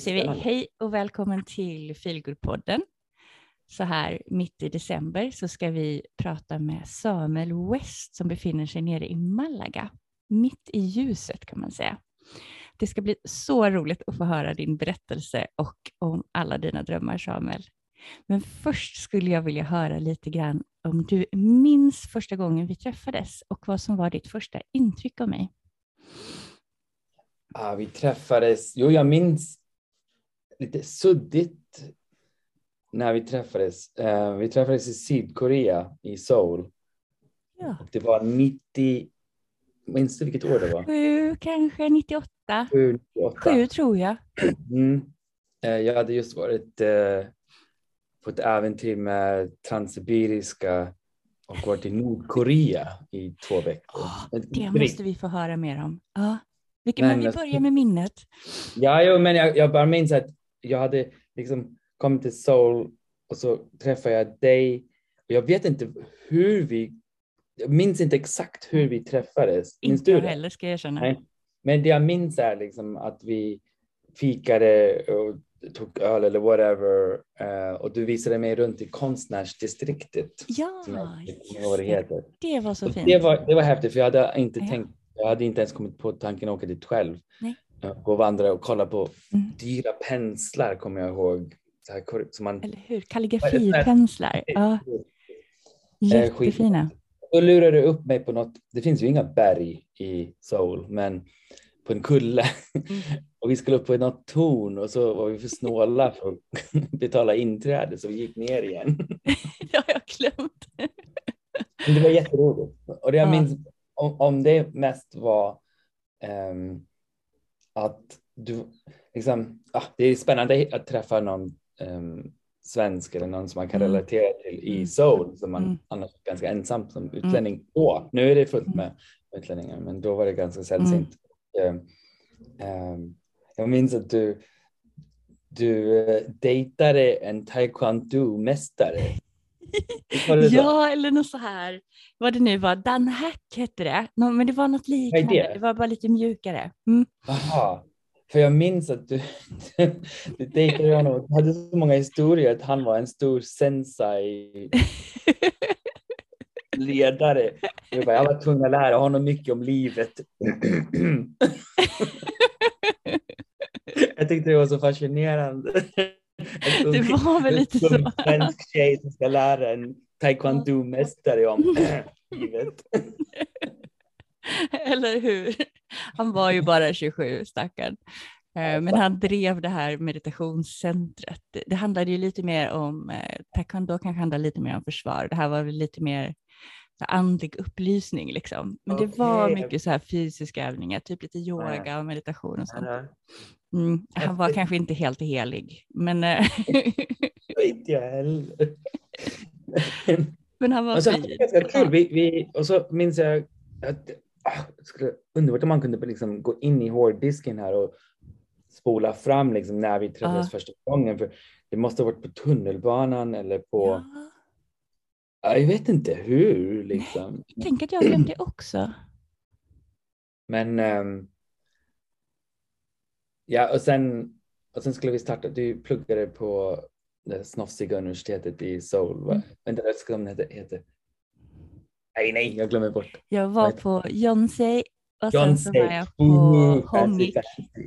Säger vi hej och välkommen till Feelgood-podden. Så här mitt i december så ska vi prata med Samuel West som befinner sig nere i Malaga, mitt i ljuset kan man säga. Det ska bli så roligt att få höra din berättelse och om alla dina drömmar Samuel. Men först skulle jag vilja höra lite grann om du minns första gången vi träffades och vad som var ditt första intryck av mig. Ja, vi träffades, jo jag minns lite suddigt när vi träffades. Uh, vi träffades i Sydkorea, i Seoul. Ja. Och det var 90, minns du vilket år det var? Sju, kanske 98. Sju, 98. Sju tror jag. Mm. Uh, jag hade just varit uh, på ett äventyr med Transsibiriska och varit i Nordkorea i två veckor. Oh, det måste vi få höra mer om. Ja. Men, vi börjar med minnet. Ja, jo, men jag, jag bara minns att jag hade liksom kommit till Seoul och så träffade jag dig. Och jag vet inte hur vi, jag minns inte exakt hur vi träffades. Minns inte jag heller ska jag erkänna. Nej. Men det jag minns är liksom att vi fikade och tog öl eller whatever uh, och du visade mig runt i konstnärsdistriktet. Ja, vad det, det var så och fint. Det var, det var häftigt för jag hade inte ja. tänkt, jag hade inte ens kommit på tanken att åka dit själv. Nej. Gå och vandra och kolla på mm. dyra penslar kommer jag ihåg. Så här, som man... Eller hur, kalligrafipenslar. Ja. Jättefina. Då lurade du upp mig på något, det finns ju inga berg i Seoul, men på en kulle. Mm. och vi skulle upp på något torn och så var vi för snåla för att betala inträde så vi gick ner igen. har jag glömt. Men det var jätteroligt. Och det jag ja. minns om, om det mest var um, att du, liksom, ah, det är spännande att träffa någon um, svensk eller någon som man kan mm. relatera till i mm. Seoul som man mm. annars är ganska ensam som mm. utlänning mm. Nu är det fullt med utlänningar, men då var det ganska sällsynt. Mm. Um, jag minns att du, du uh, dejtade en taekwondo-mästare. Ja, eller något så här. Vad det nu var, Dan Hack hette det. No, men det var något liknande. Det? det? var bara lite mjukare. Mm. Aha. För jag minns att du, du dejtade honom du hade så många historier att han var en stor sensei ledare. Jag, bara, jag var tvungen att lära honom mycket om livet. jag tyckte det var så fascinerande. Det var väl lite så. En svensk tjej som ska lära en taekwondo-mästare om livet. Eller hur? Han var ju bara 27, stackarn. Eh, men han drev det här meditationscentret. Det handlade ju lite mer om, eh, taekwondo kanske handlade lite mer om försvar. Det här var väl lite mer andlig upplysning liksom. Men okay. det var mycket så här fysiska övningar, typ lite yoga och meditation och sånt. Mm, han var kanske inte helt helig, men... Eh, inte jag heller. men han var alltså. Ganska kul. Vi, vi, och så minns jag att ah, skulle, underbart om man kunde liksom gå in i hårddisken här och spola fram liksom när vi träffades uh. första gången. För det måste ha varit på tunnelbanan eller på... Ja. Jag vet inte hur liksom. Tänk att jag glömde det också. Men um, Ja, och sen, och sen skulle vi starta, du pluggade på det snofsiga universitetet i Seoul. Mm. Vänta, jag ska det heter. Nej, nej, jag glömmer bort. Jag var på Yonsei och sen så var jag på Hongik.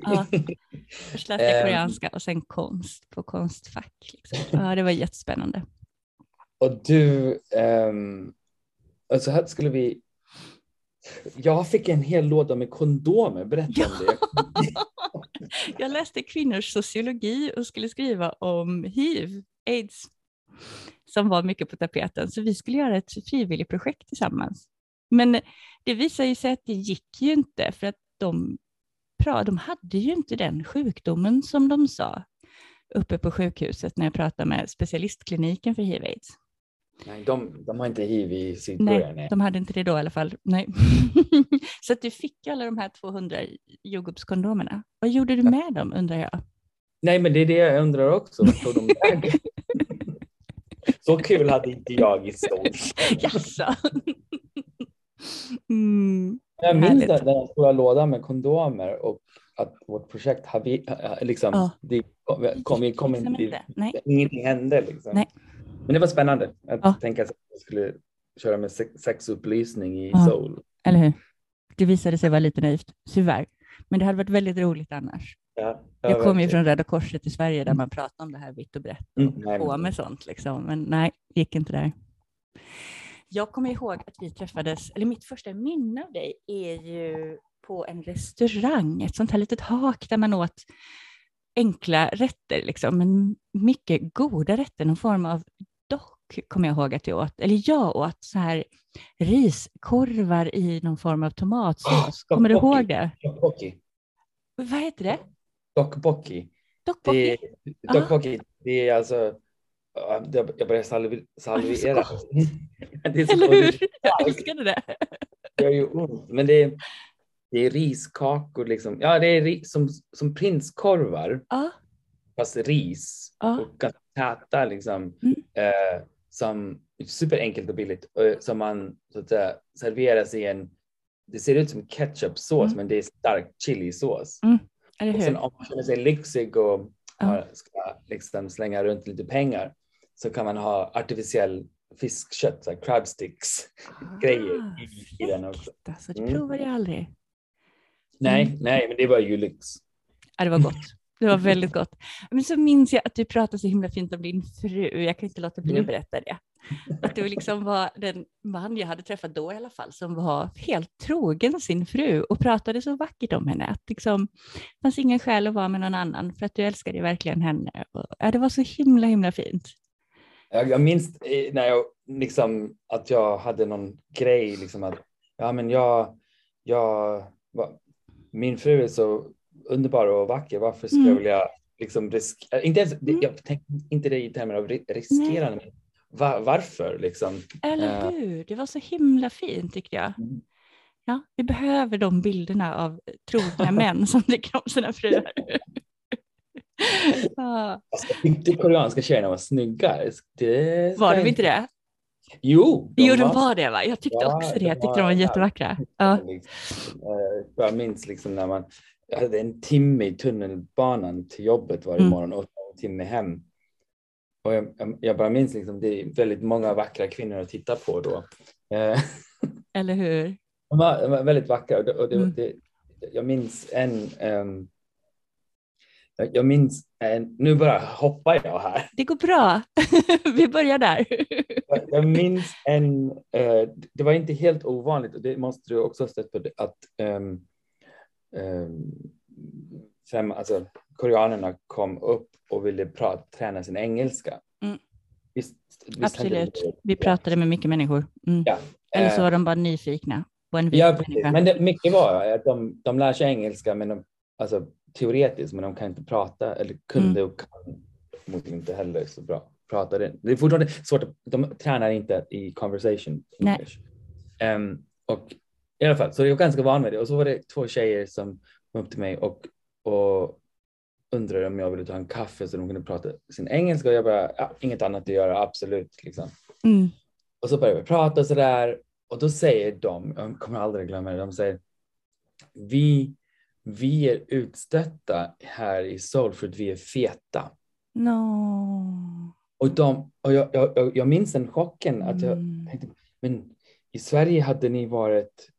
Ja, först läste jag koreanska och sen konst på Konstfack. Liksom. Ja, det var jättespännande. Och du, um, och så här skulle vi jag fick en hel låda med kondomer, berätta om det. jag läste kvinnors sociologi och skulle skriva om hiv, aids, som var mycket på tapeten, så vi skulle göra ett frivilligt projekt tillsammans. Men det visade sig att det gick ju inte, för att de, de hade ju inte den sjukdomen som de sa uppe på sjukhuset när jag pratade med specialistkliniken för hiv-aids. Nej, de, de har inte hiv i Sydkorea. Nej, nej, de hade inte det då i alla fall. Nej. så att du fick alla de här 200 jordgubbskondomerna. Vad gjorde du med dem undrar jag? Nej, men det är det jag undrar också. Vad tog de vägen? Så kul hade inte jag i stort. Jaså? Mm. Jag minns den, den stora lådan med kondomer och att vårt projekt har vi, liksom, Ja. det kom, kom, vi kom Liksom inte, ingenting hände. Liksom. Nej. Men det var spännande att Ja. tänka sig att jag skulle köra med sex, sexupplysning i Ja. Seoul. Eller hur? Det visade sig vara lite naivt, tyvärr. Men det hade varit väldigt roligt annars. Ja, Jag kommer ju från Röda Korset i Sverige där man pratar om det här vitt och brett Mm, nej, på men- med sånt liksom. Men nej, gick inte där. Jag kommer ihåg att vi träffades, eller mitt första minne av dig är ju på en restaurang, ett sånt här litet hak där man åt enkla rätter, liksom, men mycket goda rätter, någon form av kommer jag ihåg att jag åt, eller jag åt så här riskorvar i någon form av tomatsås. Ah, Kommer du tteokbokki. ihåg det? Tteokbokki. Vad heter det? Tteokbokki. Dokbokki? Det, tteokbokki, det är alltså... Jag börjar salvi, salivera. gott. det är så Eller hur? Jag älskade det. Det gör ju ont. Men det är, det är riskakor liksom. Ja, det är ri, som, som prinskorvar. Ja, fast ris Ja. och ganska täta liksom. Mm. Eh, som superenkelt och billigt som man så att säga serveras i en. Det ser ut som ketchupsås Mm. men det är stark chilisås. eller Och sen hur? om man känner sig lyxig och har, ska liksom slänga runt lite pengar så kan man ha artificiell fiskkött, så här crab sticks grejer Ah, i, i den också. Alltså, det Mm. provade jag aldrig. Nej, nej, men det var ju lyx. Ja, det var gott. Det var väldigt gott. Men så minns jag att du pratade så himla fint om din fru. Jag kan inte låta bli att Mm. berätta det. Att du liksom var den man jag hade träffat då i alla fall som var helt trogen sin fru och pratade så vackert om henne. Att liksom, det fanns ingen skäl att vara med någon annan för att du älskade verkligen henne. Och, ja, det var så himla himla fint. Jag, jag minns eh, när jag liksom att jag hade någon grej liksom att ja, men jag, jag, min fru är så underbar och vacker. Varför skulle Mm. jag vilja liksom riskera? Inte ens, Mm. jag tänkte inte det i termer av ri- riskerande. men Va, varför liksom? Eller Eh. hur? Det var så himla fint tyckte jag. Mm. Ja, vi behöver de bilderna av trogna män som tycker om sina fruar. ja, Alltså, tyckte koreanska tjejerna var snygga. Det var de inte det? Jo, Jo, de var det va? Jag tyckte Ja, också det. de Jag tyckte var- de var jättevackra. Ja. Liksom, eh, Jag minns liksom när man jag hade en timme i tunnelbanan till jobbet varje Mm. morgon och en timme hem. Och jag, jag- bara minns liksom, det är väldigt många vackra kvinnor att titta på då. Eh, Eller hur? De var, de var väldigt vackra och det, och det, Mm. det, jag minns en ehm, jag, minns en, nu bara hoppar jag här. Det går bra. vi börjar där. Jag, minns en, eh, det var inte helt ovanligt och det måste du också ha stött på, det, att um, fem, alltså, koreanerna kom upp och ville prata, träna sin engelska. Mm. Visst, visst Absolut. det? Vi pratade med mycket människor. Mm. Ja. Eller så Eh, var de bara nyfikna på en vit Ja, människa. Men det, mycket var att de, de lär sig engelska, men de, alltså, teoretiskt, men de kan inte prata eller kunde Mm. och kan förmodligen inte heller så bra prata det. Är fortfarande svårt, att, de tränar inte i conversation. English. Ehm, och i alla fall, så jag var ganska van med det. Och så var det två tjejer som kom upp till mig och, och undrade om jag ville ta en kaffe så de kunde prata sin engelska och jag bara, ja, inget annat att göra, absolut. Liksom. Mm. Och så börjar vi prata och så där. Och då säger de, jag kommer aldrig glömma det, de säger vi, vi är utstötta här i Seoul för att vi är feta. No. Och, de, och jag, jag, jag- jag minns den chocken att jag Mm. tänkte, men i Sverige hade ni varit,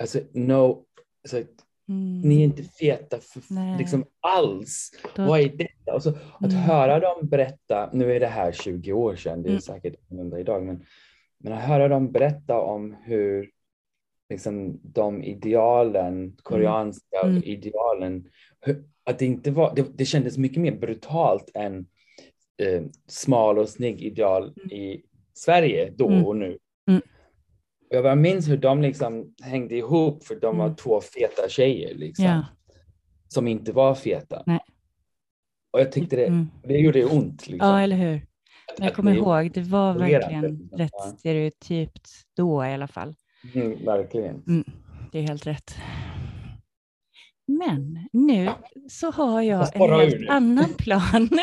alltså no, alltså, Mm. ni är inte feta för, liksom alls. Då- Vad är detta? Och så, att Mm. höra dem berätta, nu är det här 20 år sedan, det är Mm. säkert annorlunda idag, men, men att höra dem berätta om hur liksom, de idealen, koreanska Mm. idealen, hur, att det inte var, det, det kändes mycket mer brutalt än eh, smal och snygg ideal i Sverige då Mm. och nu. Jag bara minns hur de liksom hängde ihop för de var Mm. två feta tjejer liksom, Ja. som inte var feta. Nej. Och jag tyckte det, Mm. det gjorde ont. Liksom. Ja, eller hur? Men jag kommer ihåg, det var verkligen liksom. rätt stereotypt då i alla fall. Mm, verkligen. Mm, det är helt rätt. Men nu Ja. så har Jag en helt annan plan.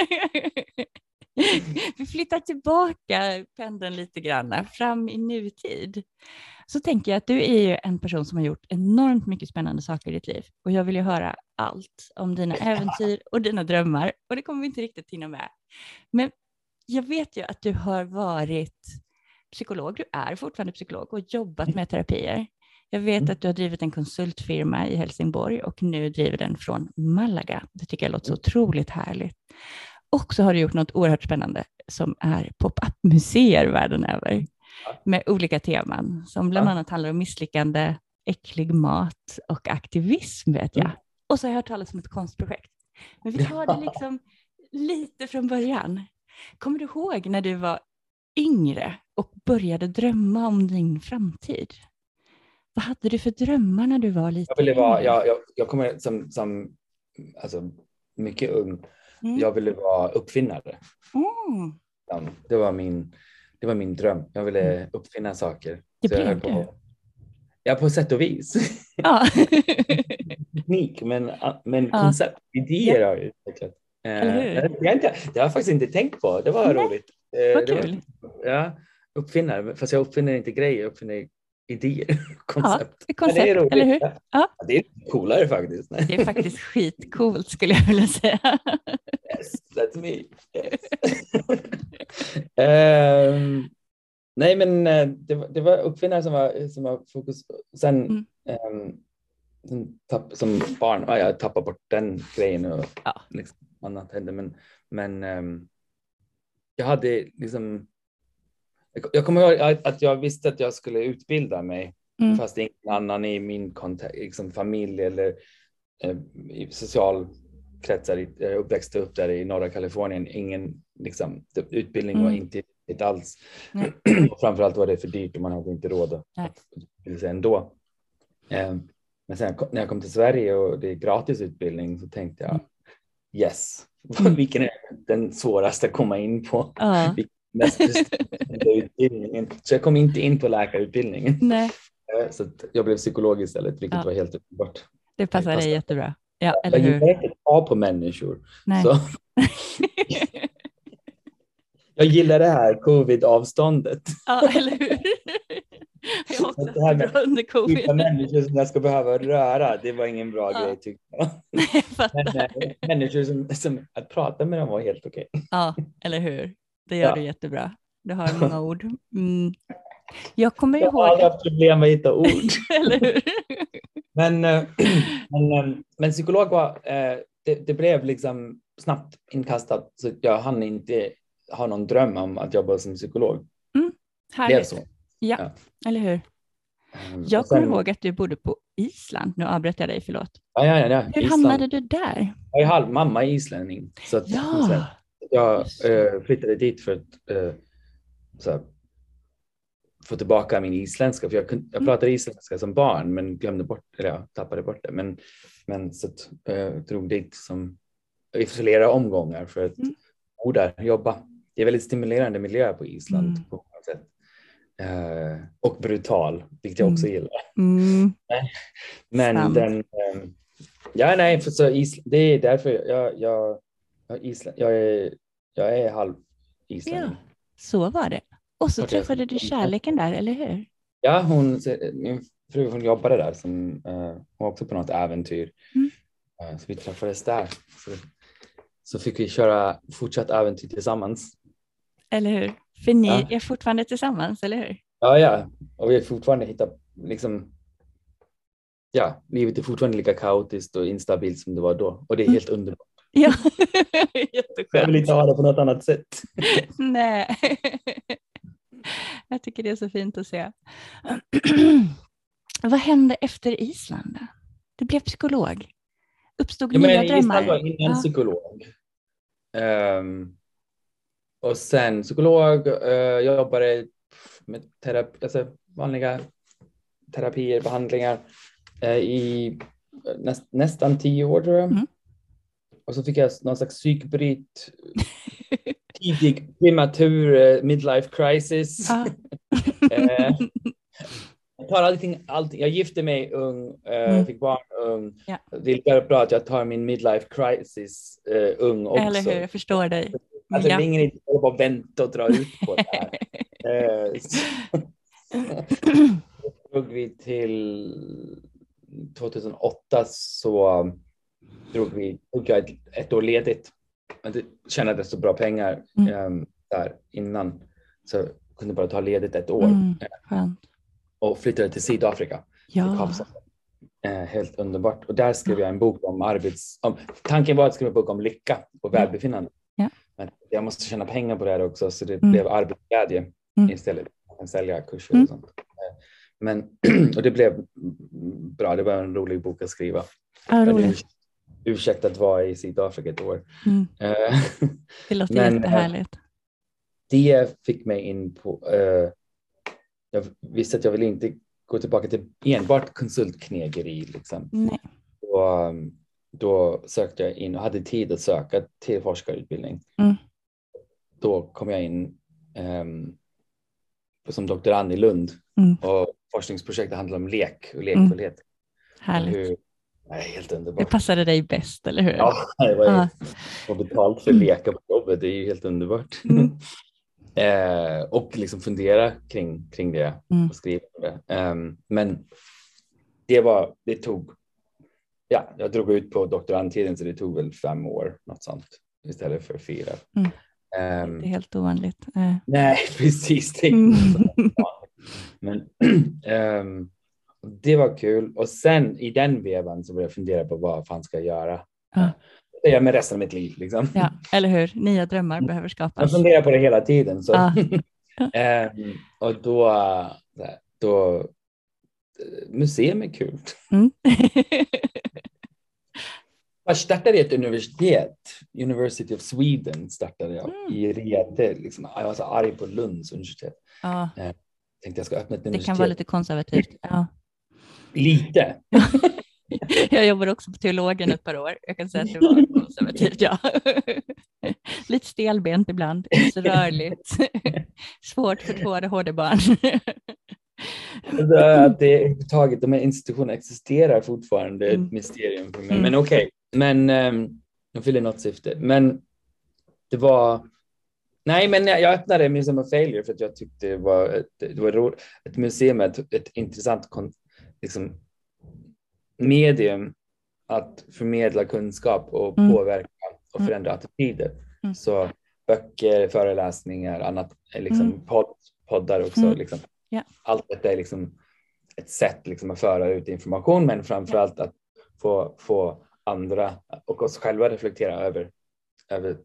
vi flyttar tillbaka pendeln lite grann, fram i nutid. Så tänker jag att du är ju en person som har gjort enormt mycket spännande saker i ditt liv och jag vill ju höra allt om dina äventyr och dina drömmar och det kommer vi inte riktigt hinna med. Men jag vet ju att du har varit psykolog, du är fortfarande psykolog och jobbat med terapier. Jag vet mm. att du har drivit en konsultfirma i Helsingborg och nu driver den från Malaga. Det tycker jag låter så otroligt härligt. Och så har du gjort något oerhört spännande som är pop-up-museer världen över med olika teman som bland annat handlar om misslyckande, äcklig mat och aktivism vet jag. Mm. Och så har jag hört talas om ett konstprojekt. Men vi tar det liksom lite från början. Kommer du ihåg när du var yngre och började drömma om din framtid? Vad hade du för drömmar när du var lite jag ville vara, jag, jag, jag kommer som, som alltså, mycket ung, mm. jag ville vara uppfinnare. Mm. Det, var min, det var min dröm. Jag ville mm. uppfinna saker. Det Så blev du? Ja, på sätt och vis. Ja. Teknik, men, men ja. koncept, idéer ja. har jag utvecklat. Eh, det, har inte, det har jag faktiskt inte tänkt på. Det var Nej. roligt. Eh, Vad kul. Var, ja, uppfinnare, fast jag uppfinner inte grejer, jag uppfinner idéer, koncept. Ja, koncept, det är roligt. eller hur? Ja. det är coolare faktiskt. Det är faktiskt skitcoolt skulle jag vilja säga. Yes, that's me. Yes. um, nej, men eh, det, var, det var uppfinnare som var, som var fokus. Sen mm. um, tapp, som barn, ja, jag tappade bort den grejen och ja. liksom, annat hände. Men, men um, jag hade liksom jag kommer ihåg att jag visste att jag skulle utbilda mig, mm. fast ingen annan i min kontext, liksom familj eller eh, i socialkretsar, jag uppväxte upp där i norra Kalifornien, ingen liksom, utbildning mm. var inte det alls. Mm. Framförallt var det för dyrt och man hade inte råd att utbilda ändå. Eh, men sen när jag kom till Sverige och det är gratis utbildning så tänkte jag yes, mm. vilken är den svåraste att komma in på? Uh utbildningen. Så jag kom inte in på läkarutbildningen. Nej. Eh, så jag blev psykolog istället, vilket ja. var helt uppenbart. Det passar dig jättebra. Ja, eller hur? Jag gillar inte ta på människor. Nej. Så. jag gillar det här covid-avståndet. Ja, eller hur? Jag också det här med under covid. människor som jag ska behöva röra, det var ingen bra ja. grej tyckte jag. Nej, jag Men, eh, människor som, som, att prata med dem var helt okej. Okay. Ja, eller hur? Det gör ja. du jättebra. Du har många ord. Mm. Jag kommer ihåg... Jag har aldrig haft problem med att hitta ord. Eller hur? men, eh, men, eh, men psykolog var, eh, det, det, blev liksom snabbt inkastat så jag hann inte ha någon dröm om att jobba som psykolog. Mm, härligt. Så. Ja, ja, eller hur? Jag kommer ihåg att du bodde på Island. Nu avbröt jag dig, förlåt. Ja, ja, ja, Hur Island. hamnade du där? Jag är halv mamma är islänning. Så att, ja jag eh, flyttade dit för att eh, här, få tillbaka min isländska. För jag, kunde, jag mm. pratade isländska som barn men glömde bort, eller jag tappade bort det. Men, men så att, eh, drog dit som, i flera omgångar för att mm. bo där, jobba. Det är väldigt stimulerande miljö på Island mm. på många sätt. Eh, och brutal, vilket jag också mm. gillar. Mm. Men den, eh, ja nej, för så Island, det är därför jag, jag, jag, Island, jag är jag är halv islänning. Ja, så var det. Och så träffade du kärleken där, eller hur? Ja, hon, min fru hon jobbade där, som, uh, hon var också på något äventyr. Mm. Uh, så vi träffades där. Så, så fick vi köra fortsatt äventyr tillsammans. Eller hur? För ni ja. är fortfarande tillsammans, eller hur? Ja, ja. Och vi har fortfarande hittat, liksom, ja, livet är fortfarande lika kaotiskt och instabilt som det var då. Och det är mm. helt mm. underbart. Ja, jätteskönt. Jag vill inte ha det på något annat sätt. Nej, jag tycker det är så fint att se. Vad hände efter Island? Du blev psykolog. Uppstod ja, nya drömmar? Island var innan ja. psykolog. Um, och sen psykolog, uh, jobbade med terapi, alltså vanliga terapier, behandlingar uh, i näst, nästan tio år tror jag. Mm. Och så fick jag någon slags psykbryt, tidig prematur uh, midlife crisis. Ah. uh, jag tar allting, allting, jag gifte mig ung, uh, mm. fick barn ung. Ja. Det är lika bra att jag tar min midlife crisis ung också. Eller hur, jag förstår dig. Alltså, Ja. det är ingen idé att bara vänta och dra ut på det här. Eh, så drog vi till 2008 så drog vi, tog jag ett, ett år ledigt. Det tjänade så bra pengar Mm. ehm, där innan så jag kunde bara ta ledigt ett år Mm, och flyttade till Sydafrika. till Ja. Kapstaden. Eh, helt underbart. Och där skrev jag en bok om arbets... Om, tanken var att skriva en bok om lycka och välbefinnande. Ja. Men jag måste tjäna pengar på det här också så det Mm. blev arbetsglädje Mm. istället. Jag kan sälja kurser Mm. och sånt. Eh, Men, och det blev bra. Det var en rolig bok att skriva. Ja, roligt. Urs- ursäkt att vara i Sydafrika ett år. Mm. Eh, Det låter Men, jättehärligt. det fick mig in på... eh, jag visste att jag ville inte gå tillbaka till enbart konsultknegeri. Liksom. Nej. Då, um, då sökte jag in och hade tid att söka till forskarutbildning. Mm. Då kom jag in um, som doktorand i Lund Mm. och forskningsprojektet handlar om lek och lekfullhet. Härligt. Hur, nej, helt Det underbart. passade dig bäst, eller hur? Ja, det var Ja. få betalt för leka på jobbet. Det är ju helt underbart. Mm. eh, och liksom fundera kring, kring det Mm. och skriva det. Ehm, men det var, det tog, ja, jag drog ut på doktorandtiden så det tog väl fem år, något sånt, istället för fyra. Mm. Ehm, Det är helt ovanligt. Eh, nej, precis. Det är Mm. Men ehm, det var kul. Och sen i den vevan så började jag fundera på vad fan ska jag göra? Ja. Jag göra med resten av mitt liv? Liksom. Ja, eller hur? Nya drömmar behöver Jag skapas. funderar på det hela tiden. Så. Ja. Ehm, och då, här, då, eh, museum är kul. Mm. Jag startade ett universitet, University of Sweden startade jag Mm. i Riete. Liksom, jag var så arg på Lunds universitet. ja, Tänkte jag ska öppna ett det universitet. kan vara lite konservativt. Ja. Lite. Jag jobbade också på teologen ett par år. Jag kan säga att det var konservativt, ja. Lite stelbent ibland, så rörligt. Svårt för två ADHD-barn. Att det överhuvudtaget, de här institutionerna existerar fortfarande Mm. ett mysterium för mig. Mm. Men okej, men um, de fyller något syfte. Men det var, nej men jag öppnade Museum of Failure för att jag tyckte det var ett, det var ro, ett museum, ett, ett intressant kon, liksom, medium att förmedla kunskap och Mm. påverka och Mm. förändra attityder. Mm. Så böcker, föreläsningar, annat, eh, liksom Mm. podd, poddar också. Mm. Liksom. Ja. Allt detta är liksom ett sätt liksom att föra ut information, men framför allt att få, få andra och oss själva reflektera över, över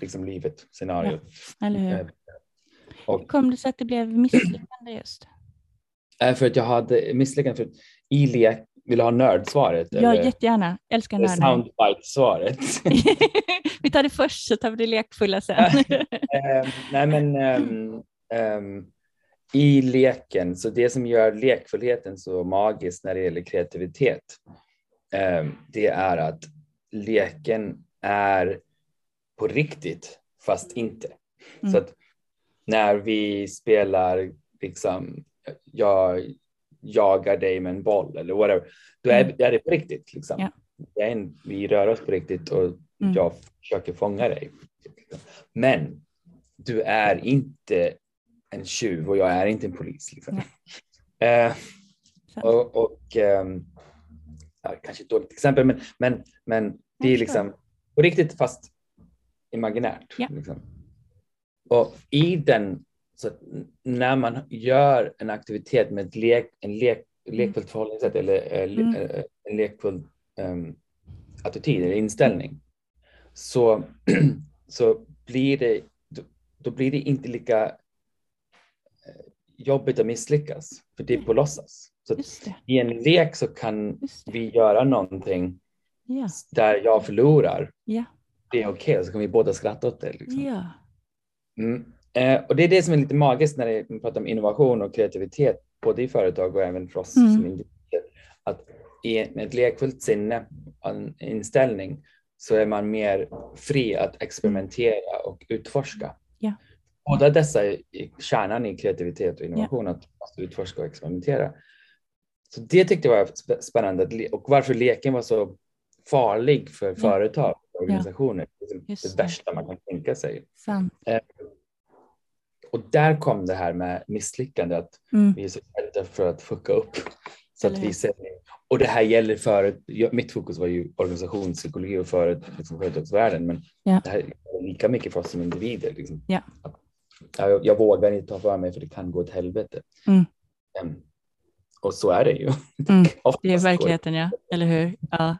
liksom livet, scenariot. Eller Eh, hur? Och Kom det sig att det blev misslyckande just? Eh, för att jag hade misslyckats för att i lek, vill du ha nördsvaret? Ja, eller jättegärna. Älskar nördar. soundbite-svaret? Vi tar det först så tar vi det lekfulla sen. Ehm, nej men ehm, ehm, i leken, så det som gör lekfullheten så magisk när det gäller kreativitet, det är att leken är på riktigt fast inte. Mm. Så att när vi spelar liksom, jag jagar dig med en boll eller whatever, då är, Mm. är det på riktigt. Liksom. Ja. Det är en, vi rör oss på riktigt och Mm. jag försöker fånga dig. Men du är inte en tjuv och jag är inte en polis. Liksom. Eh, Sant. och, och ehm, ja, kanske ett dåligt exempel, men, men, men det är liksom på riktigt fast imaginärt. Ja. Liksom. Och i den, så att när man gör en aktivitet med ett lek, en lek, lekfullt förhållningssätt eller eh, Mm. eh, en lekfull um, attityd eller inställning så, så blir det, då, då blir det inte lika eh, jobbigt att misslyckas, för det är på låtsas. Så i en lek så kan vi göra någonting Ja. där jag förlorar. Ja. Det är okej, och så kan vi båda skratta åt det. Liksom. Ja. Mm. Eh, och det är det som är lite magiskt när det- man pratar om innovation och kreativitet, både i företag och även för oss Mm. som individer. Att i med ett lekfullt sinne, en inställning, så är man mer fri att experimentera och utforska. Ja. Båda dessa är kärnan i kreativitet och innovation, att man måste utforska och experimentera. Så det tyckte jag var sp- spännande att och varför leken var så farlig för Ja. företag organisationer. Ja. Det, det värsta man kan tänka sig. Sant. Och där kom det här med misslyckande, att mm. vi är så rädda för att fucka upp. Så att vi ser, och det här gäller för, mitt fokus var ju organisationspsykologi och för liksom företagsvärlden, men ja. det här är lika mycket för oss som individer. Liksom. Ja. Jag, jag, vågar inte ta för mig för det kan gå åt helvete. Mm. Um, och så är det ju. Mm. det är verkligheten, ja. Eller hur? Ja.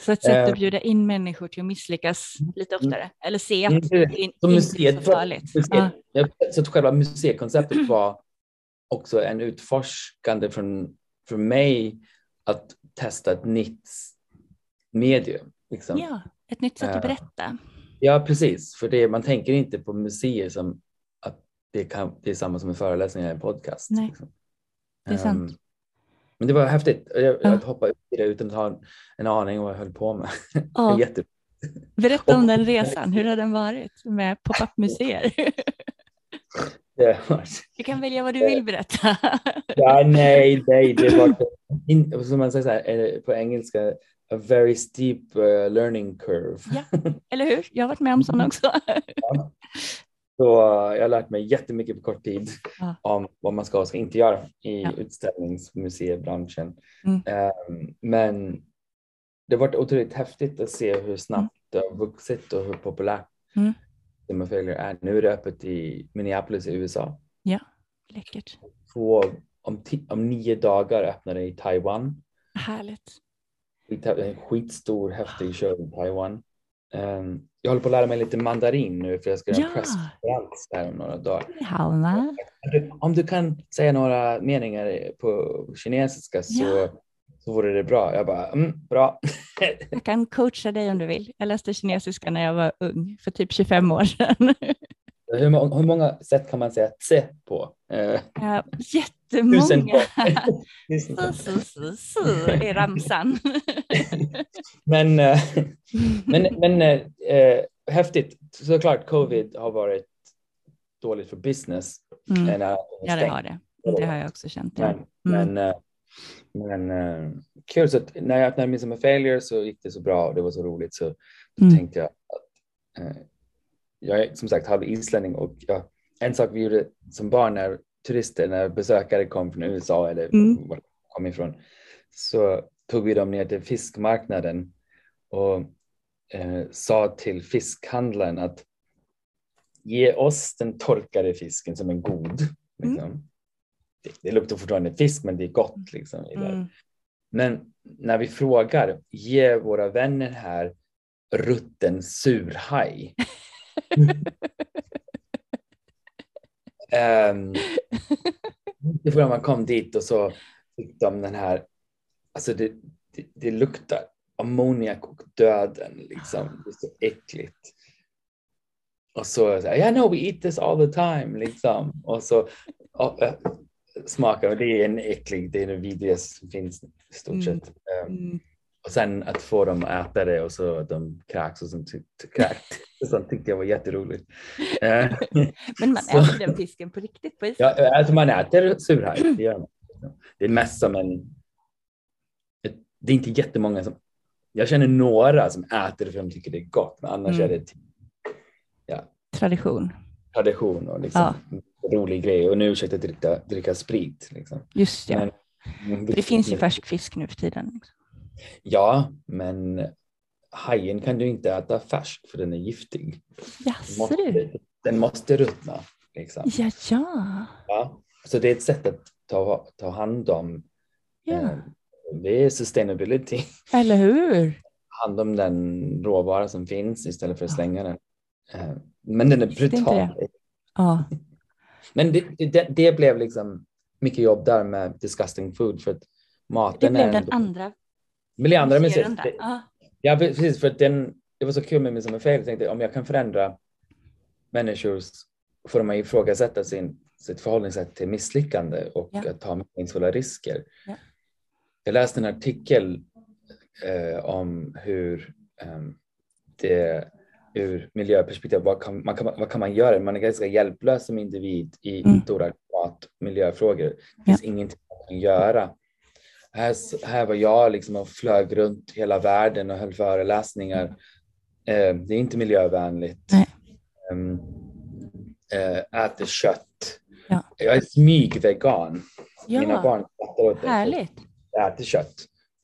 Så ett sätt att eh. bjuda in människor till att misslyckas lite mm. oftare, eller se att det är inte är så farligt. Museet. Så att själva museikonceptet var också en utforskande från, från mig att testa ett nytt medium. Liksom. Ja, ett nytt sätt att eh. berätta. Ja, precis. För det, man tänker inte på museer som att det, kan, det är samma som en föreläsning eller en podcast. Nej, liksom. det är sant. Um, men det var häftigt. Jag, ja. jag hoppade ut i det utan att ha en aning om vad jag höll på med. Ja. Jätte... Berätta om den resan. Hur har den varit med pop-up-museer? Du kan välja vad du vill berätta. Ja, nej, nej, det var in, som man säger så här, eh, på engelska, a very steep uh, learning curve. Ja, eller hur? Jag har varit med om sådana också. Ja. Så jag har lärt mig jättemycket på kort tid ja. om vad man ska och ska inte göra i ja. utställningsmuseibranschen. Mm. Um, men det har varit otroligt häftigt att se hur snabbt mm. det har vuxit och hur populärt mm. är. Nu är det öppet i Minneapolis i USA. Ja, läckert. På, om, om nio dagar öppnar det i Taiwan. Härligt. En skitstor häftig show i Taiwan. Um, jag håller på att lära mig lite mandarin nu för jag ska göra ja. presskonferens här om några dagar. Ja, om du kan säga några meningar på kinesiska så, ja. så vore det bra. Jag bara, mm, bra. jag kan coacha dig om du vill. Jag läste kinesiska när jag var ung, för typ 25 år sedan. Hur, hur många sätt kan man säga tse på? Uh, ja, jättemånga. så, så, så, så är ramsan. men uh, men, men uh, häftigt. Såklart covid har varit dåligt för business. Mm. ja, det har det. Det har jag också känt. Men, mm. men, men kul. Så när jag öppnade Midsummer Failure så gick det så bra och det var så roligt så mm. tänkte jag att jag är som sagt halv islänning och ja, en sak vi gjorde som barn när turister, när besökare kom från USA eller mm. var de kom ifrån, så tog vi dem ner till fiskmarknaden och eh, sa till fiskhandlaren att ge oss den torkade fisken som är god. Liksom. Mm. Det, det luktar fortfarande fisk men det är gott. Liksom, mm. Men när vi frågar, ge våra vänner här rutten surhaj. um, det var när man kom dit och så fick de den här, alltså det, det, det luktar ammoniak och döden liksom. Det är så äckligt. Och så, yeah no we eat this all the time liksom. Och så och, äh, smakar, det är en äcklig, det är det vidrigaste som finns i stort mm. sett. Um, mm. Och sen att få dem att äta det och så att de kräks och sånt, kräkt. sånt tyckte jag var jätteroligt. Eh, Men man så, äter den fisken på riktigt på isen? Ja, alltså man äter surhaj, det gör man. Det är mest som en... Det är inte jättemånga som... Jag känner några som äter det för de tycker det är gott, men annars mm. är det ja, tradition. Tradition och liksom ja. rolig grej. Och nu försökte jag dricka, dricka sprit. Liksom. Just det. Men, det, det finns ju färsk fisk nu för tiden. Liksom. Ja, men hajen kan du inte äta färsk för den är giftig. Jaså den måste, den måste ruttna. Liksom. Ja, ja. ja. Så det är ett sätt att ta, ta hand om ja. eh, det är sustainability. Eller hur? Hand om den råvara som finns istället för att slänga den. Eh, men den är brutal. Ja. Men det, det, det, blev liksom mycket jobb där med disgusting food för att maten Det blev är den andra Leandra med Ja, precis. För den, det var så kul med mig som är fel. Jag tänkte om jag kan förändra människors, får att ifrågasätta sin, sitt förhållningssätt till misslyckande och ja. att ta meningsfulla risker. Ja. Jag läste en artikel eh, om hur eh, det ur miljöperspektiv, vad kan, man kan, vad kan man göra? Man är ganska hjälplös som individ i mm. stora klimat miljöfrågor. Det finns ja. ingenting man kan göra här, här var jag liksom och flög runt hela världen och höll föreläsningar Eh, det är inte miljövänligt. Nej. Um, eh, äter kött. Ja. Jag är smygvegan. Mina Ja, barn skrattar åt det. härligt. Jag äter kött.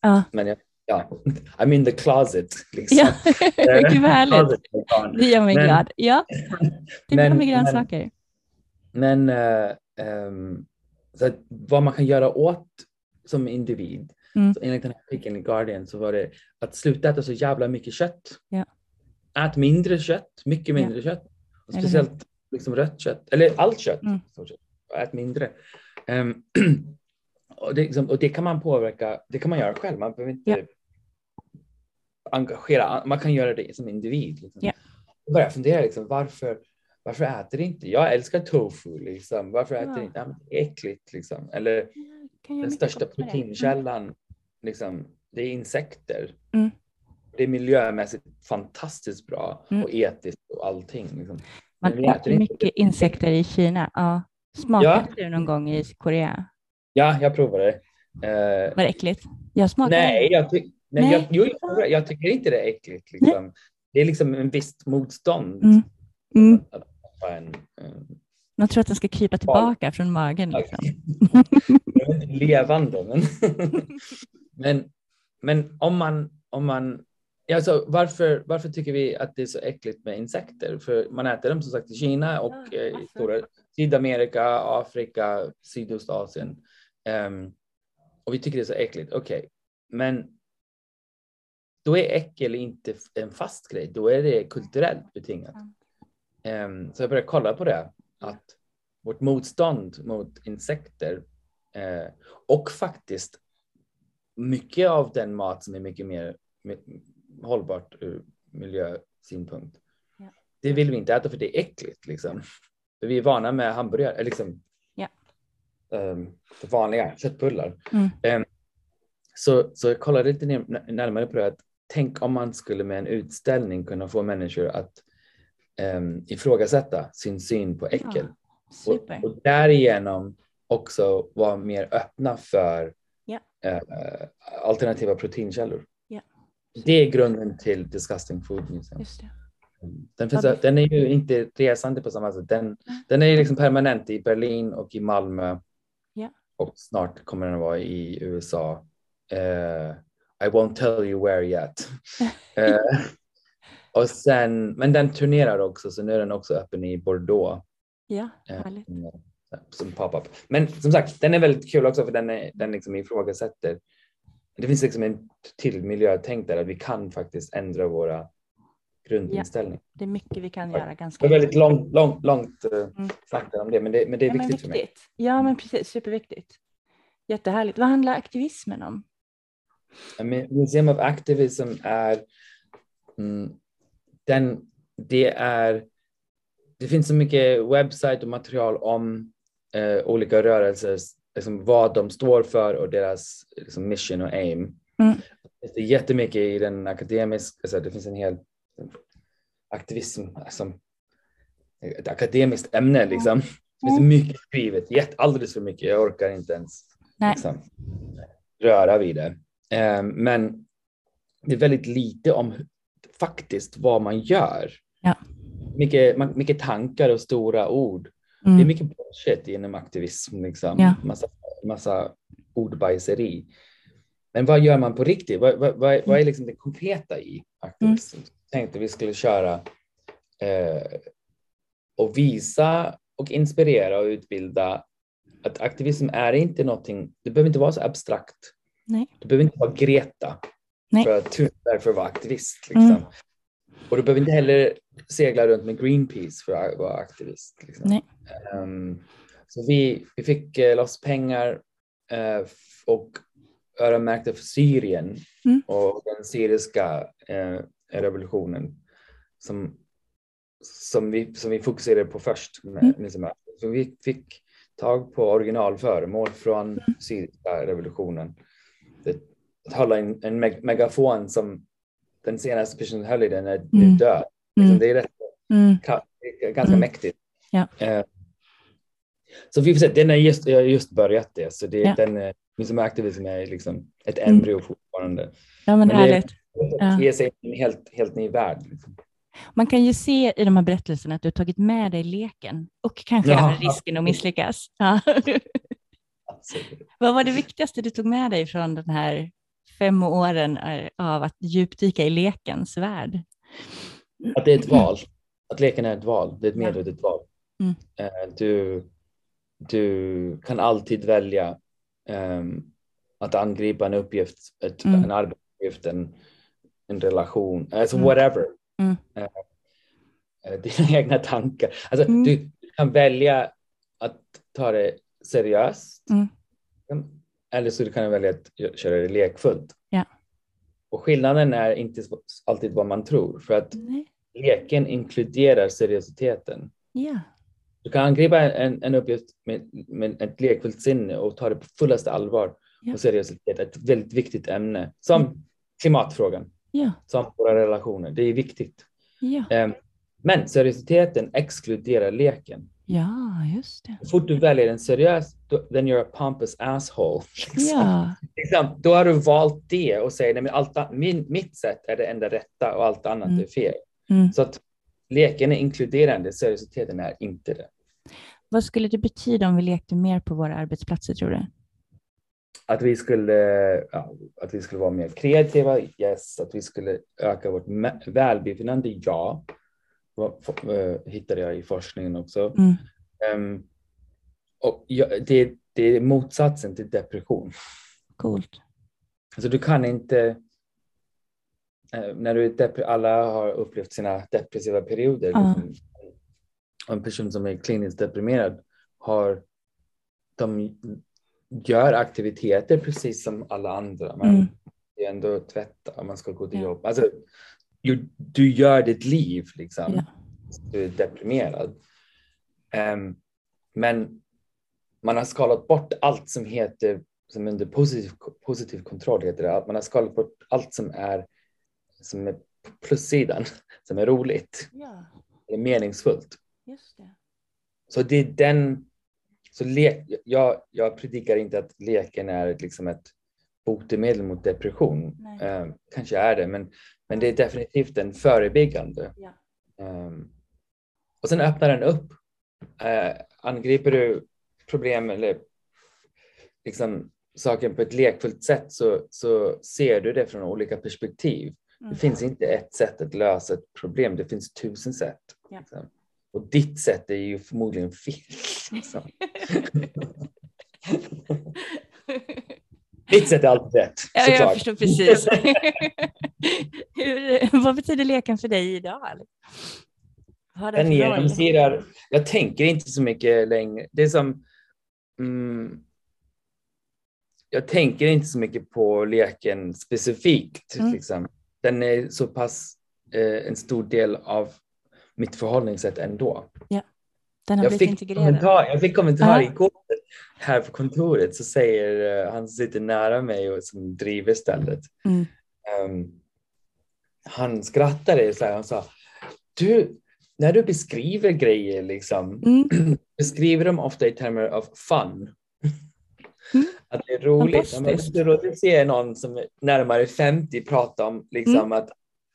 Ja, Men jag, ja, I'm in the closet. Liksom. ja. gud vad härligt. Det gör mig Men- glad. Ja, det Men- med men- grönsaker. Men eh, ehm, så att vad man kan göra åt som individ, Mm. så enligt den här artikeln i Guardian så var det att sluta äta så jävla mycket kött. Ja. Ät mindre kött, mycket mindre kött. Och speciellt liksom rött kött, eller allt kött. Mm. Ät mindre. Ehm, och, det, liksom, och det kan man påverka, det kan man göra själv. Man behöver inte Ja. engagera, man kan göra det som individ. Liksom. Ja. Och börja fundera, liksom, varför, varför äter inte? Jag älskar tofu, liksom. varför äter Ja. inte? Ja, det är äckligt. Liksom. Eller den största proteinkällan, liksom, det är insekter. Mm. Det är miljömässigt fantastiskt bra Mm. och etiskt och allting. Liksom. Man äter inte mycket det. insekter i Kina. Ja. Smakade du någon gång i Korea? Ja, jag provade. Eh, Var det äckligt? Jag smakade. nej, jag, ty- nej, Nej. Jag, jo, jag, jag tycker inte det är äckligt. Liksom. Det är liksom en visst motstånd. Mm. Mm. Att ha en, en, Man tror att den ska krypa tillbaka från magen. Liksom. Är inte levande. Men, men, men om man, om man alltså, varför, varför tycker vi att det är så äckligt med insekter? För man äter dem som sagt i Kina och Ja, eh, i stora Sydamerika, Afrika, Sydostasien. Ehm, och vi tycker det är så äckligt. Okej, men då är äckel inte en fast grej. Då är det kulturellt betingat. Ehm, så jag började kolla på det. Att vårt motstånd mot insekter eh, och faktiskt mycket av den mat som är mycket mer hållbart ur miljösynpunkt. Ja. Det vill vi inte äta för det är äckligt liksom. För vi är vana med hamburgare, eller liksom Ja. det vanliga köttbullar. Mm. Ehm, så, så jag kollade lite närmare på det. Att tänk om man skulle med en utställning kunna få människor att um, ifrågasätta sin syn på äckel. Super. Och, och därigenom också vara mer öppna för Ja. eh, alternativa proteinkällor. Ja. Det är grunden till Disgusting Food Museum. Den, finns, Ja, den är ju inte resande på samma sätt. Den, den är liksom permanent i Berlin och i Malmö. Ja. Och snart kommer den att vara i USA. Eh, I won't tell you where yet. Eh, och sen, men den turnerar också, så nu är den också öppen i Bordeaux. Ja, Eh, härligt. som- Som pop-up. Men som sagt, den är väldigt kul också för den, är, den liksom ifrågasätter. Det finns liksom en till miljötänk där att vi kan faktiskt ändra våra grundinställningar. Det är mycket vi kan göra Det ganska var väldigt långt, långt, långt uh, Mm. snack om det, men det, men det är Ja, men viktigt för mig. viktigt. Ja, men precis. Superviktigt. Jättehärligt. Vad handlar aktivismen om? Museum of Activism är mm, den, det är det finns så mycket webbsite och material om eh, olika rörelser, liksom vad de står för och deras liksom, mission och aim. Mm. Det är jättemycket i den akademiska, alltså, det finns en hel aktivism, alltså, ett akademiskt ämne liksom. Det finns mycket skrivet, jätte, alldeles för mycket, jag orkar inte ens liksom, röra vid det. Eh, men det är väldigt lite om faktiskt vad man gör. Ja. Mycket, mycket tankar och stora ord. Det är Mm. mycket bullshit inom aktivism, liksom. Ja. massa, massa ordbajseri. Men vad gör man på riktigt? Vad, vad, vad, vad är liksom det konkreta i aktivism? Mm. Tänkte vi skulle köra eh, och visa och inspirera och utbilda att aktivism är inte någonting, det behöver inte vara så abstrakt. Nej. Du behöver inte vara Greta Nej. för att, för att vara aktivist. Liksom. Mm. Och du behöver inte heller segla runt med Greenpeace för att vara aktivist. Liksom. Ehm, så vi, vi fick eh, loss pengar f- och öronmärkte för Syrien Mm. och den syriska eh, revolutionen som, som, vi, som vi fokuserade på först. Med, Mm. med som- så vi fick tag på originalföremål från Mm. syriska revolutionen. Det, att hålla en, en meg- megafon som den senaste personen höll i den är, är Mm. död. Mm. Liksom, det är rätt Mm. ka- det är ganska Mm. mäktigt. Ja. Eh, så vi får se, den är just, jag har just börjat det, så det, Ja. den är, som aktivism är liksom ett Mm. embryo fortfarande. Ja, men Men det- härligt. Ja. Ge sig in i en helt, helt ny värld. Liksom. Man kan ju se i de här berättelserna att du har tagit med dig leken och kanske Ja. även risken att misslyckas. Ja. Vad var det viktigaste du tog med dig från den här fem åren eh, av att djupdyka i lekens värld? Att det är ett val. Att leken är ett val. Det är ett medvetet val. Mm. Eh, Du, du kan alltid välja ehm, att angripa en uppgift, ett, Mm. en arbetsuppgift, en, en relation, alltså Mm. whatever. Mm. Eh, dina egna tankar. Alltså, Mm. Du kan välja att ta det seriöst. Mm. Eller så kan du välja att köra det lekfullt. Ja. Och skillnaden är inte alltid vad man tror. För att Nej. leken inkluderar seriositeten. Ja. Du kan angripa en, en uppgift med, med ett lekfullt sinne och ta det på fullaste allvar Ja. och seriositet. Ett väldigt viktigt ämne som klimatfrågan, Ja. som våra relationer. Det är viktigt. Ja. Ehm, Men seriositeten exkluderar leken. Ja, just det. Så fort du väljer en seriös, then you're a pompous asshole. Liksom. Ja, Liksom, då har du valt det och säger nej, men allt, min, mitt sätt är det enda rätta och allt annat Mm. är fel. mm. Så att leken är inkluderande, seriositeten är inte det. Vad skulle det betyda om vi lekte mer på våra arbetsplatser, tror du? Att vi skulle, ja, att vi skulle vara mer kreativa, yes. Att vi skulle öka vårt välbefinnande, ja. Eh, hittade jag i forskningen också. Mm. Ehm, och ja, det, det är motsatsen till depression. Coolt. Alltså du kan inte, eh, när du är alla har upplevt sina depressiva perioder. Liksom, en person som är kliniskt deprimerad har, de gör aktiviteter precis som alla andra. Man Mm. är ändå tvätta, man ska gå till Ja. jobb. Alltså, du, gör ditt liv liksom. Ja. Du är deprimerad. Ehm, men man har skalat bort allt som heter, som under positiv, positiv kontroll heter det, man har skalat bort allt som är, som är plussidan, som är roligt, Ja, eller meningsfullt. just det. Så det är den, så lek, jag, jag predikar inte att leken är liksom ett botemedel mot depression. Eh, kanske är det, men, men det är definitivt en förebyggande. Ja. Ehm, och sen öppnar den upp. Eh, angriper du problem eller liksom saken på ett lekfullt sätt så, så ser du det från olika perspektiv. Mm. Det finns inte ett sätt att lösa ett problem, det finns tusen sätt. Ja. Liksom. Och ditt sätt är ju förmodligen fel. Liksom. Mitt sätt är alltid rätt, Ja, jag såklart. förstår precis. Hur, vad betyder leken för dig idag? Den genomsyrar, jag tänker inte så mycket längre. Det är som, mm, jag tänker inte så mycket på leken specifikt. Mm. Liksom. Den är så pass eh, en stor del av mitt förhållningssätt ändå. Den har Jag blivit fick, integrerad. kommentar, jag fick kommentar Ja. igår här på kontoret så säger eh, han som sitter nära mig och som driver stället. Mm. Ehm, han skrattade så här, han sa du, när du beskriver grejer liksom, Mm. beskriver dem ofta i termer av fun. Mm. Att det är roligt. Det är roligt att se någon som är närmare 50 prata om liksom Mm. att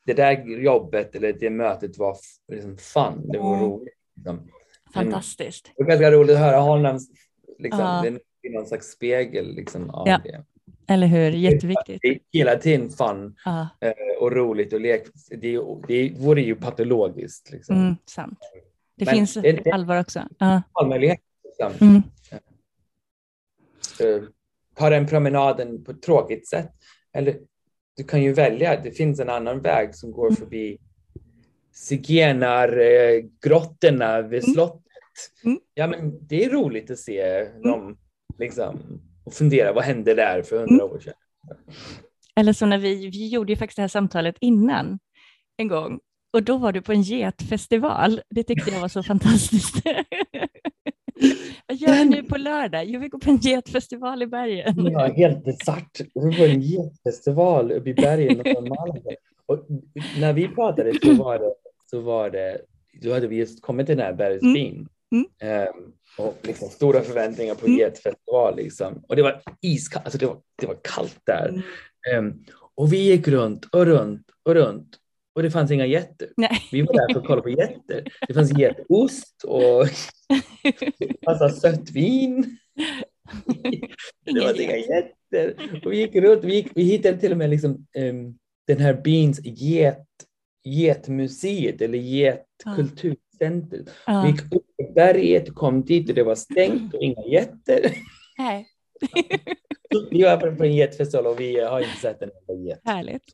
det där jobbet eller det mötet var liksom fun. Det var Mm. roligt. Liksom. Fantastiskt. Det var ganska roligt att höra honom. Liksom, Ja. Det är någon slags spegel liksom, av Ja. det. Eller hur? Jätteviktigt. Det är hela tiden fun Ja, eh, och roligt och lek. Det, är- det vore ju patologiskt. Liksom. mm, sant. Det Men finns det- det- allvar också. Ja. Valmöjlighet. Liksom. Mm. Eh, Ta den promenaden på ett tråkigt sätt. Eller du kan ju välja. Det finns en annan väg som går Mm. förbi zigenargrottorna vid Mm. slottet. Mm. Ja, men det är roligt att se dem liksom, och fundera. Vad hände där för hundra Mm. år sedan? Eller så när vi, vi gjorde ju faktiskt det här samtalet innan en gång och då var du på en getfestival. Det tyckte jag var så fantastiskt. Vad gör du nu på lördag? Jo, vi går på en getfestival i bergen. Ja, helt bisarrt. Vi var en getfestival uppe i bergen om Malaga. Och när vi pratade så var det, så var det, då hade vi just kommit till den här bergsbyn. Mm. Ehm, och liksom stora förväntningar på Mm. getfestival liksom. Och det var iskallt, alltså det var, det var kallt där. Mm. Ehm, och vi gick runt och runt och runt och det fanns inga getter. Vi var där för att kolla på getter. Det fanns getost och massa sött vin. Det var inga getter. Och vi gick runt, vi, gick, vi hittade till och med liksom, um, den här byns get, getmuseet eller getkulturcenter. Ja. Vi gick upp på berget, kom dit och det var stängt och inga getter. Nej. Vi var på en getfestival och vi har inte sett en enda get. Härligt.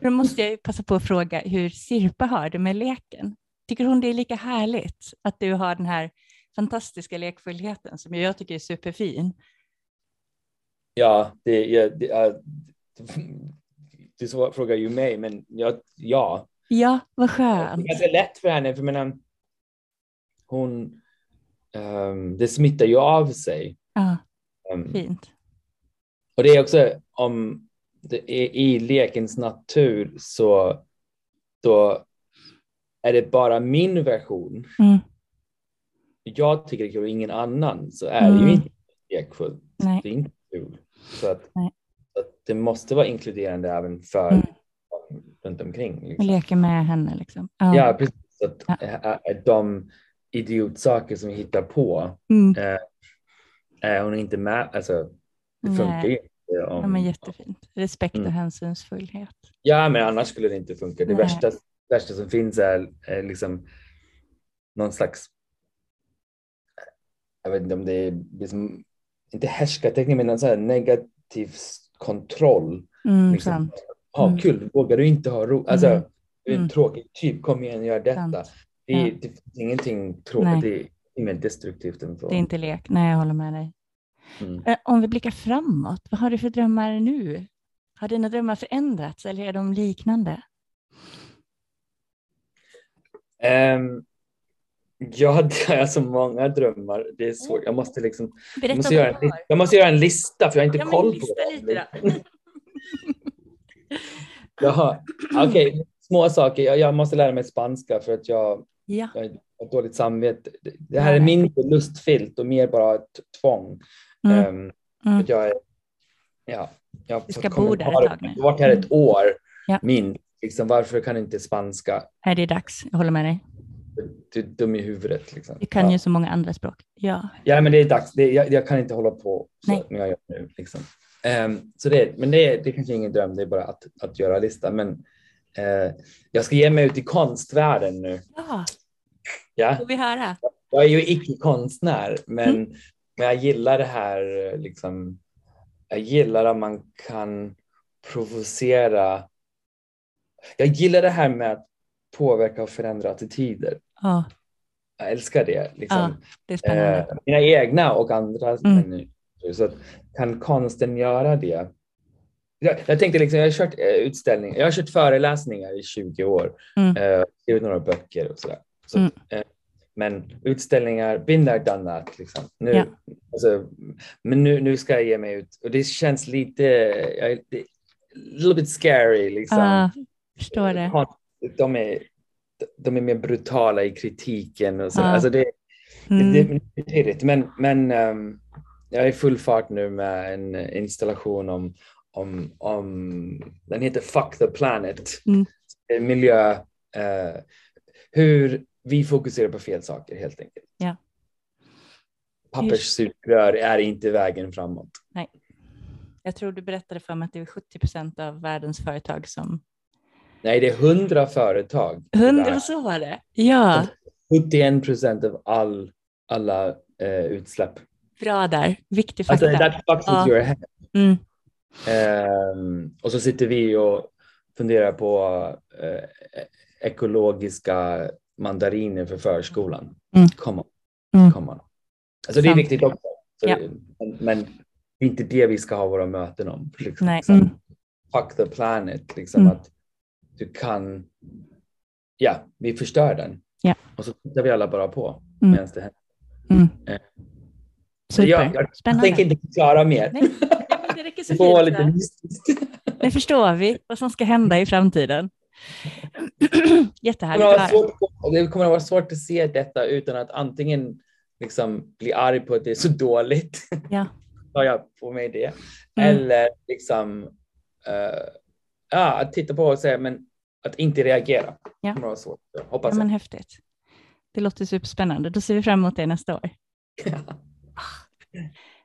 Då måste jag ju passa på att fråga hur Sirpa har det med leken. Tycker hon det är lika härligt att du har den här fantastiska lekfullheten som jag tycker är superfin? Ja, det, ja, det, du frågar ju mig, men ja, ja. Ja, vad Det skönt. är ganska lätt för henne, för jag menar, hon, ehm, det smittar ju av sig. Ja, Ehm, fint. och det är också om det är i lekens natur så då är det bara min version. Mm. Jag tycker det är kul och ingen annan så är det Mm. ju inte lekfullt. Det är inte kul. Så att, Nej. Så det måste vara inkluderande även för Mm. runt omkring. Liksom. leker med henne liksom. Ja. Ja, precis. Så att, Ja. ä- ä- de idiotsaker som vi hittar på Mm. eh, är hon inte med. Alltså, det Nej. funkar ju inte. Om, ja, men jättefint. Respekt och Mm. hänsynsfullhet. Ja, men annars skulle det inte funka. Det värsta, värsta som finns är, är liksom någon slags, jag vet inte om det är, liksom, inte härskarteknik, men någon sån här negativ kontroll. Mm, Liksom. Ha Mm. kul, vågar du inte ha roligt? Alltså, Mm. du är en Mm. tråkig typ, kom igen, gör detta. Det, är, Ja. det finns ingenting tråkigt, det är inget destruktivt än så. Det är inte lek. Nej, jag håller med dig. Mm. Eh, Om vi blickar framåt, vad har du för drömmar nu? Har dina drömmar förändrats eller är de liknande? Ehm, jag har så många drömmar. Det är svårt. Jag måste liksom Jag måste, göra en, jag måste göra en lista för jag har inte Ja, koll på det. Jaha, okej. Små saker. Jag, jag måste lära mig spanska för att jag, Ja, jag har dåligt samvete. Det- här är mindre lustfyllt och mer bara ett tvång. mm. Ehm, Mm. att jag är, ja, jag Du ska bo där ett tag nu. Jag har varit här ett år Ja. minst. Liksom, varför kan inte spanska? är det dags. Jag håller med dig. Du är dum i huvudet. Liksom. Du kan ja. ju så många andra språk. Ja, Ja, men det är dags. Det, jag, jag kan inte hålla på så Nej. som jag gör nu. Liksom. Ehm, så det, men det, är- det är kanske ingen dröm, det är bara att, att göra lista. Men eh, jag ska ge mig ut i konstvärlden nu. ja Ja? får vi höra. Jag är ju icke-konstnär, men, Mm. men jag gillar det här. Liksom, jag gillar att man kan provocera. Jag gillar det här med att påverka och förändra attityder. Ja, Jag älskar det. Liksom. Ja, det eh, mina egna och andra Mm. människor. Så kan konsten göra det? Jag, jag tänkte liksom, jag har kört eh, utställningar, jag har kört föreläsningar i 20 år, Mm. eh, skrivit några böcker och sådär. Så, Mm. eh, men utställningar, been there, done that. Liksom. Nu, Ja. alltså, men nu, nu ska jag ge mig ut och det känns lite, jag, det, little bit scary. Liksom. Ja, förstår det. Kon- De är, de är mer brutala i kritiken och så. Ja. Alltså det, Mm. det, det, det är pirrigt, men, men ehm, jag är i full fart nu med en installation om, om, om den heter Fuck the Planet. Mm. Miljö, eh, hur vi fokuserar på fel saker helt enkelt. Ja. Papperssugrör är inte vägen framåt. Jag tror du berättade för mig att det är 70 procent av världens företag som... Nej, det är hundra företag. i Hundra, världen. så var det. Ja, 71 procent av all, alla eh, utsläpp. bra där. Viktig Alltså, fakta. that fucks Ja. with your head. Mm. Ehm, och så sitter vi och funderar på eh, ekologiska mandariner för förskolan. Mm. Come on. Mm. Come on. Alltså det är viktigt också. Så, Ja. men, men det är inte det vi ska ha våra möten om. Liksom. Nej. Mm. Fuck the planet. Liksom Mm. att du kan, ja, vi förstör den. Ja. Och så tittar vi alla bara på Mm. medan det händer. Mm. Eh. Super. jag, jag Spännande. tänker inte förklara mer. Nej, det räcker så Det fint. lite mystiskt. Nu förstår vi vad som ska hända i framtiden. Det kommer, Jättehärligt vara höra. svårt, det kommer att vara svårt att se detta utan att antingen liksom bli arg på att det är så dåligt, Ja. tar jag på mig det, Mm. eller liksom uh, ja, att titta på och säga men att inte reagera. Ja. Det var svårt. Jag hoppas Ja, men häftigt. Det låter superspännande. Då ser vi fram emot det nästa år. jag.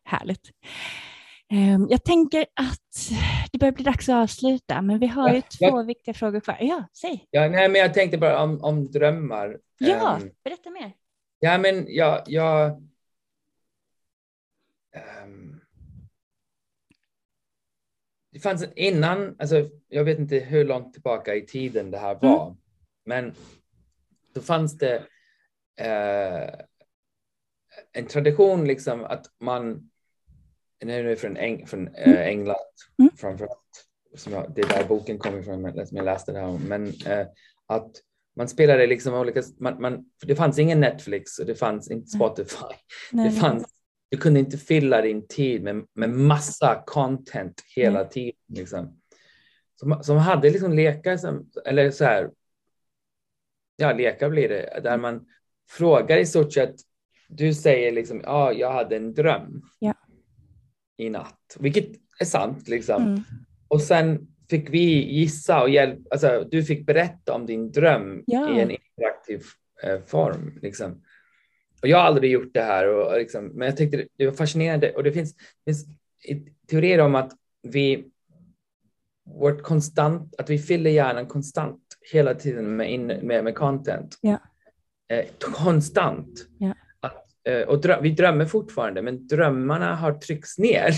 Härligt. Ehm, Jag tänker att det börjar bli dags att avsluta, men vi har ju Ja, två jag- viktiga frågor kvar. Ja, säg. Ja, nej, men jag tänkte bara om, om drömmar. Ja, Ehm, berätta mer. Ja, men jag... jag det fanns innan, alltså jag vet inte hur långt tillbaka i tiden det här var, men då fanns det eh, en tradition liksom att man, nu är det från, Eng, från eh, England Mm. framförallt, som jag, det är där boken kommer ifrån, som jag läste det här om, men eh, att man spelade liksom olika, man, man, det fanns ingen Netflix och det fanns inte Spotify. Nej, Det fanns, du kunde inte fylla din tid med, med massa content hela Nej. tiden. Liksom. Som, som hade liksom lekar som, eller så här, ja lekar blir det, där man frågar i stort sett, du säger liksom, ja jag hade en dröm Ja. i natt, vilket är sant liksom. Mm. Och sen fick vi gissa och hjälpa, alltså du fick berätta om din dröm Ja. i en interaktiv eh, form. Liksom. Och jag har aldrig gjort det här, och, liksom, men jag tyckte det, var fascinerande. Och det finns, finns teorier om att vi, vårt konstant, att vi fyller hjärnan konstant hela tiden med, in, med, med content. Ja. Eh, konstant. Ja. Att, eh, och dröm, vi drömmer fortfarande, men drömmarna har tryckts ner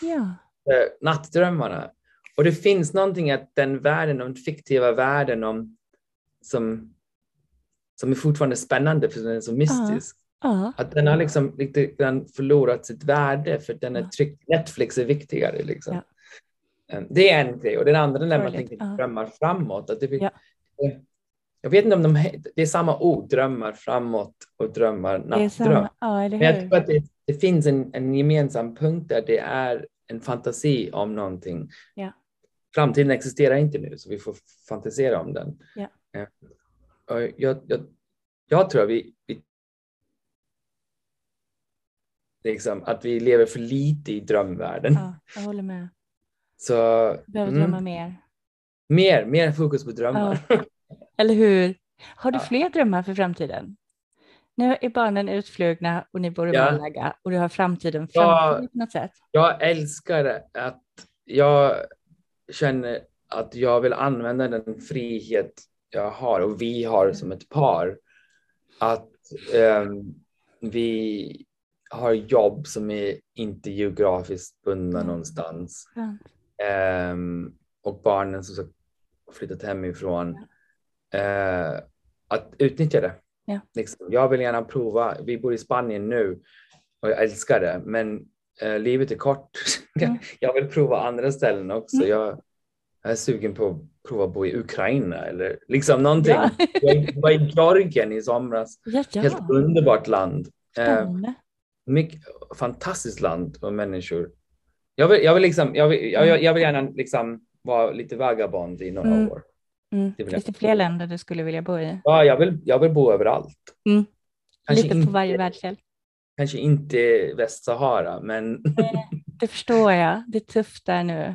Ja, eh, nattdrömmarna. Och det finns någonting att den världen, den fiktiva världen om, som, som är fortfarande spännande för den är så mystisk. ja, Att den har liksom lite grann förlorat sitt värde för den är tryckt, Netflix är viktigare. Liksom. Ja. Eh, Det är en grej. Och den andra när man tänker drömmar framåt. Att det, Ja. Jag vet inte om de, det är samma ord, drömmar framåt och drömmar nattdröm. Ja, Men jag tror att det, det finns en, en gemensam punkt där det är en fantasi om någonting. Ja. Framtiden existerar inte nu, så vi får fantisera om den. Ja. Jag, jag, jag tror att vi, vi liksom, att vi lever för lite i drömvärlden. Ja, jag håller med. Så Behöver mm, drömma mer. mer, mer fokus på drömmar. Eller hur? Har du Ja. fler drömmar för framtiden? Nu är barnen utflugna och ni bor i Ja. Malaga och du har framtiden Ja. framför dig på något sätt. Jag älskar att jag känner att jag vill använda den frihet jag har och vi har som ett par. Att ehm, vi har jobb som är inte geografiskt bundna Mm. någonstans. Ehm, och barnen som har flyttat hemifrån. Eh, att utnyttja det. Ja. Liksom, jag vill gärna prova. Vi bor i Spanien nu och jag älskar det. Men eh, livet är kort. Mm. jag vill prova andra ställen också. Mm. Jag, jag är sugen på att prova att bo i Ukraina eller liksom någonting. Ja. Jag var i Georgien i somras. Ja, Helt ja. underbart land. Eh, Spännande. mycket, fantastiskt land och människor. Jag vill, jag vill, liksom, jag vill, jag, jag vill gärna liksom vara lite vagabond i några Mm. år. Mm. det fler länder du skulle vilja bo i? Ja, jag, vill, jag vill bo överallt. Mm. Kanske, Lite på inte, varje världsdel. kanske inte Västsahara, men, Det förstår jag. Det är tufft där nu.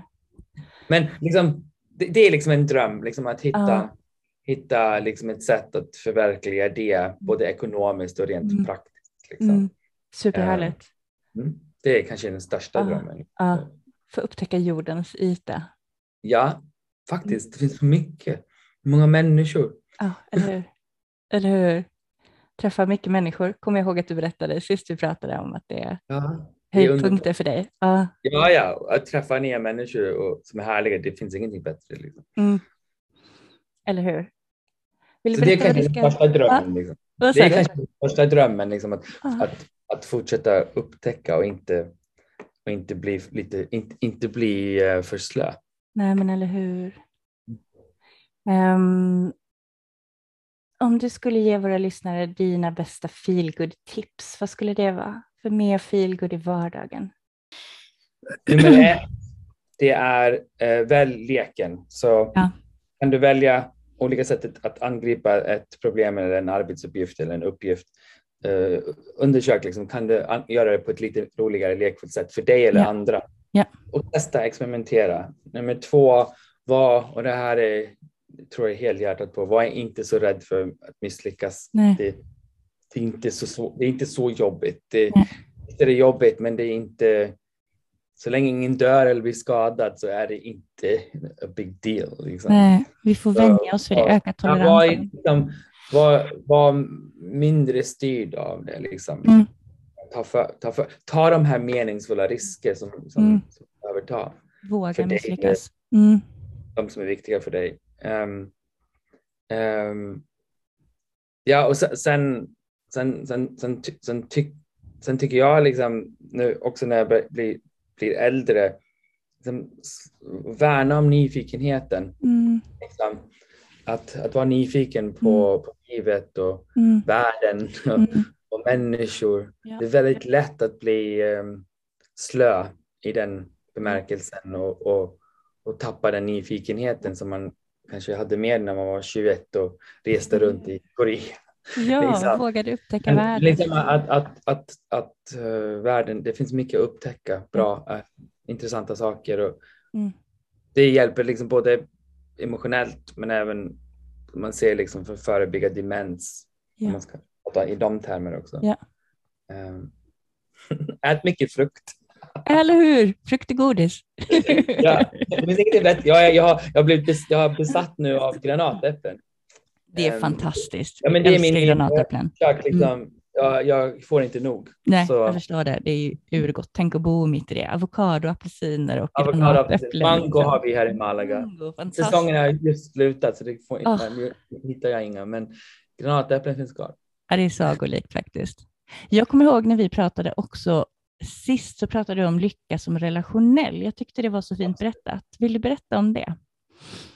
Men liksom, det, det är liksom en dröm liksom att hitta, Ja. hitta liksom ett sätt att förverkliga det, både ekonomiskt och rent Mm. praktiskt. Liksom. Mm. Superhärligt. Mm. Det är kanske den största Ja. drömmen. Ja. Få upptäcka jordens yta. Ja, faktiskt. Det finns så mycket. Många människor. Ja, eller hur? Eller hur? Träffa mycket människor. Kommer jag ihåg att du berättade sist vi pratade om att det är Ja, det är höjdpunkter för dig. Ja. Ja, ja, att träffa nya människor och, som är härliga, det finns ingenting bättre. Liksom. Mm. Eller hur? Vill du Så det är kanske ska... första drömmen. Liksom. Det är kanske den första drömmen, liksom, att, Ja. att, att fortsätta upptäcka och inte, och inte bli, lite, inte, inte bli eh, för slö. Nej, men eller hur? Ehm, om du skulle ge våra lyssnare dina bästa feelgood tips, vad skulle det vara? För mer feelgood i vardagen. Nummer ett, det är eh, välj leken. Så Ja. kan du välja olika sätt att- angripa ett problem eller en arbetsuppgift eller en uppgift. Eh, undersök, liksom, kan du göra det på ett lite roligare lekfullt sätt för dig eller Ja. andra? Ja. Och testa, experimentera. Nummer två var, och det här är tror jag helhjärtat på. Var inte så rädd för att misslyckas. Det, det, är inte så, det är inte så jobbigt. Det, det är jobbigt, men det är inte så länge ingen dör eller blir skadad så är det inte a big deal. Liksom. Nej, vi får vänja oss för det, öka toleransen. Var, liksom, var, var mindre styrd av det. Liksom. Mm. Ta, för, ta, för, ta de här meningsfulla risker som, som, mm. som du behöver ta. Våga misslyckas. Mm. De som är viktiga för dig. Um, um, ja, och sen, sen, sen, sen, sen, ty, sen tycker jag liksom, nu också när jag blir blir äldre, liksom, värna om nyfikenheten. Mm. Liksom, att, att vara nyfiken på, mm. på livet och mm. världen och, mm. och människor. Ja. Det är väldigt lätt att bli um, slö i den bemärkelsen och, och, och tappa den nyfikenheten som man kanske hade med när man var 21 och reste mm. runt i Korea. Ja, liksom. vågade upptäcka världen. Liksom att, att, att, att uh, världen, det finns mycket att upptäcka, bra, mm. uh, intressanta saker. Och mm. Det hjälper liksom både emotionellt men även man ser liksom för att förebygga demens. Ja. Om man ska prata i de termer också. Ja. Um, ät mycket frukt. Eller hur? Frukt och godis. ja, det finns inget bättre. Jag, jag, har, jag, har blivit, jag har besatt nu av granatäpplen. Det är um, fantastiskt. Ja, men det är min granatäpplen. Liksom, mm. jag, jag, får inte nog. Nej, så. jag förstår det. Det är ju urgott. Tänk att bo mitt i det. Avokado, apelsiner och Avokado, granatäpplen. Mango liksom. har vi här i Malaga. Mango, Säsongen har just slutat så det får, oh. nej, hittar jag inga. Men granatäpplen finns kvar. Ja, det är sagolikt faktiskt. Jag kommer ihåg när vi pratade också Sist så pratade du om lycka som relationell. Jag tyckte det var så fint berättat. Vill du berätta om det?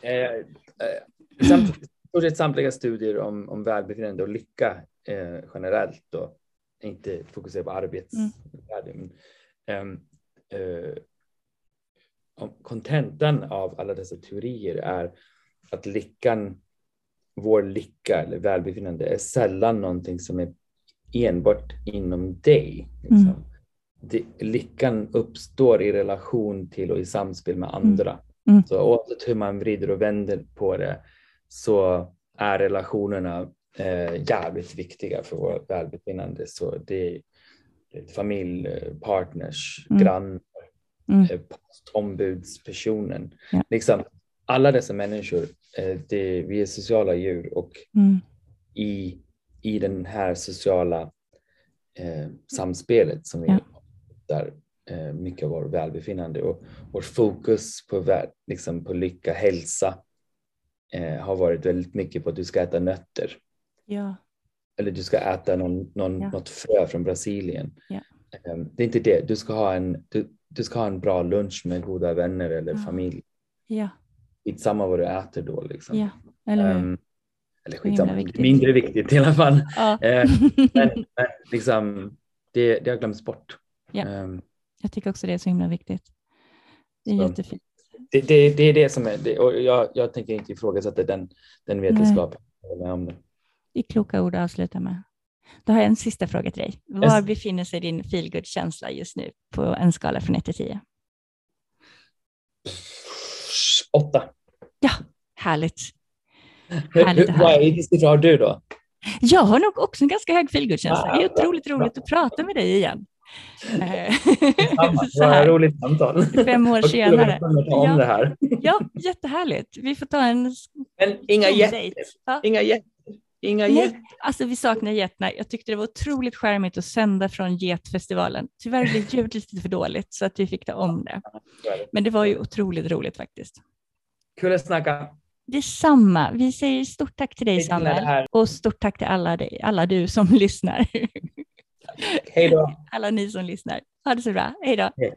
Eh, eh, stort sett samtliga studier om, om välbefinnande och lycka eh, generellt och inte fokusera på arbetsvärde. Mm. Men, eh, kontentan av alla dessa teorier är att lyckan, vår lycka eller välbefinnande är sällan någonting som är enbart inom dig. Liksom. Mm. Det, lyckan uppstår i relation till och i samspel med andra. Mm. mm. Så oavsett hur man vrider och vänder på det så är relationerna eh, jävligt viktiga för vårt välbefinnande. Så det är, familj, partners, mm. grannar, mm. Eh, postombudspersonen. Ja. Liksom, alla dessa människor, eh, det, vi är sociala djur och mm. i, i den här sociala eh, samspelet som vi ja. där eh, mycket av vårt välbefinnande och vårt fokus på, liksom, på lycka, hälsa eh, har varit väldigt mycket på att du ska äta nötter. Ja. Eller du ska äta någon, någon, ja. något frö från Brasilien. Ja. Eh, det är inte det. Du ska, ha en, du, du ska ha en bra lunch med goda vänner eller ja. familj. Ja. Skitsamma vad du äter då. Liksom. Ja, eller um, eller skitsamma, viktigt. mindre viktigt i alla fall. Ja. Eh, men, men liksom, det, det har glömts bort. Ja. Um, jag tycker också det är så himla viktigt. Det är så. jättefint det, det, det, är det som är det. Och jag, jag tänker inte ifrågasätta den, den vetenskapen. Om det. är kloka ord att avsluta med. Då har jag en sista fråga till dig. Var yes. befinner sig din feelgood-känsla just nu på en skala från 1 till 10? Åtta. Ja, härligt. härligt vad är siffra har du då? Jag har nog också en ganska hög feelgood-känsla. Det är otroligt roligt att prata med dig igen. Vad roligt samtal. Fem år senare. Om ja, det här. ja, jättehärligt. Vi får ta en Men inga getter. Ja. Inga Nej, alltså vi saknar getterna. Jag tyckte det var otroligt skärmigt att sända från Getfestivalen. Tyvärr blev ljudet lite för dåligt så att vi fick ta om det. Men det var ju otroligt roligt faktiskt. Kul att snacka. Detsamma. Vi säger stort tack till dig Samuel och stort tack till alla, alla du som lyssnar. Hej då. Alla ni som lyssnar. Ha det så bra. Hej då. Hej.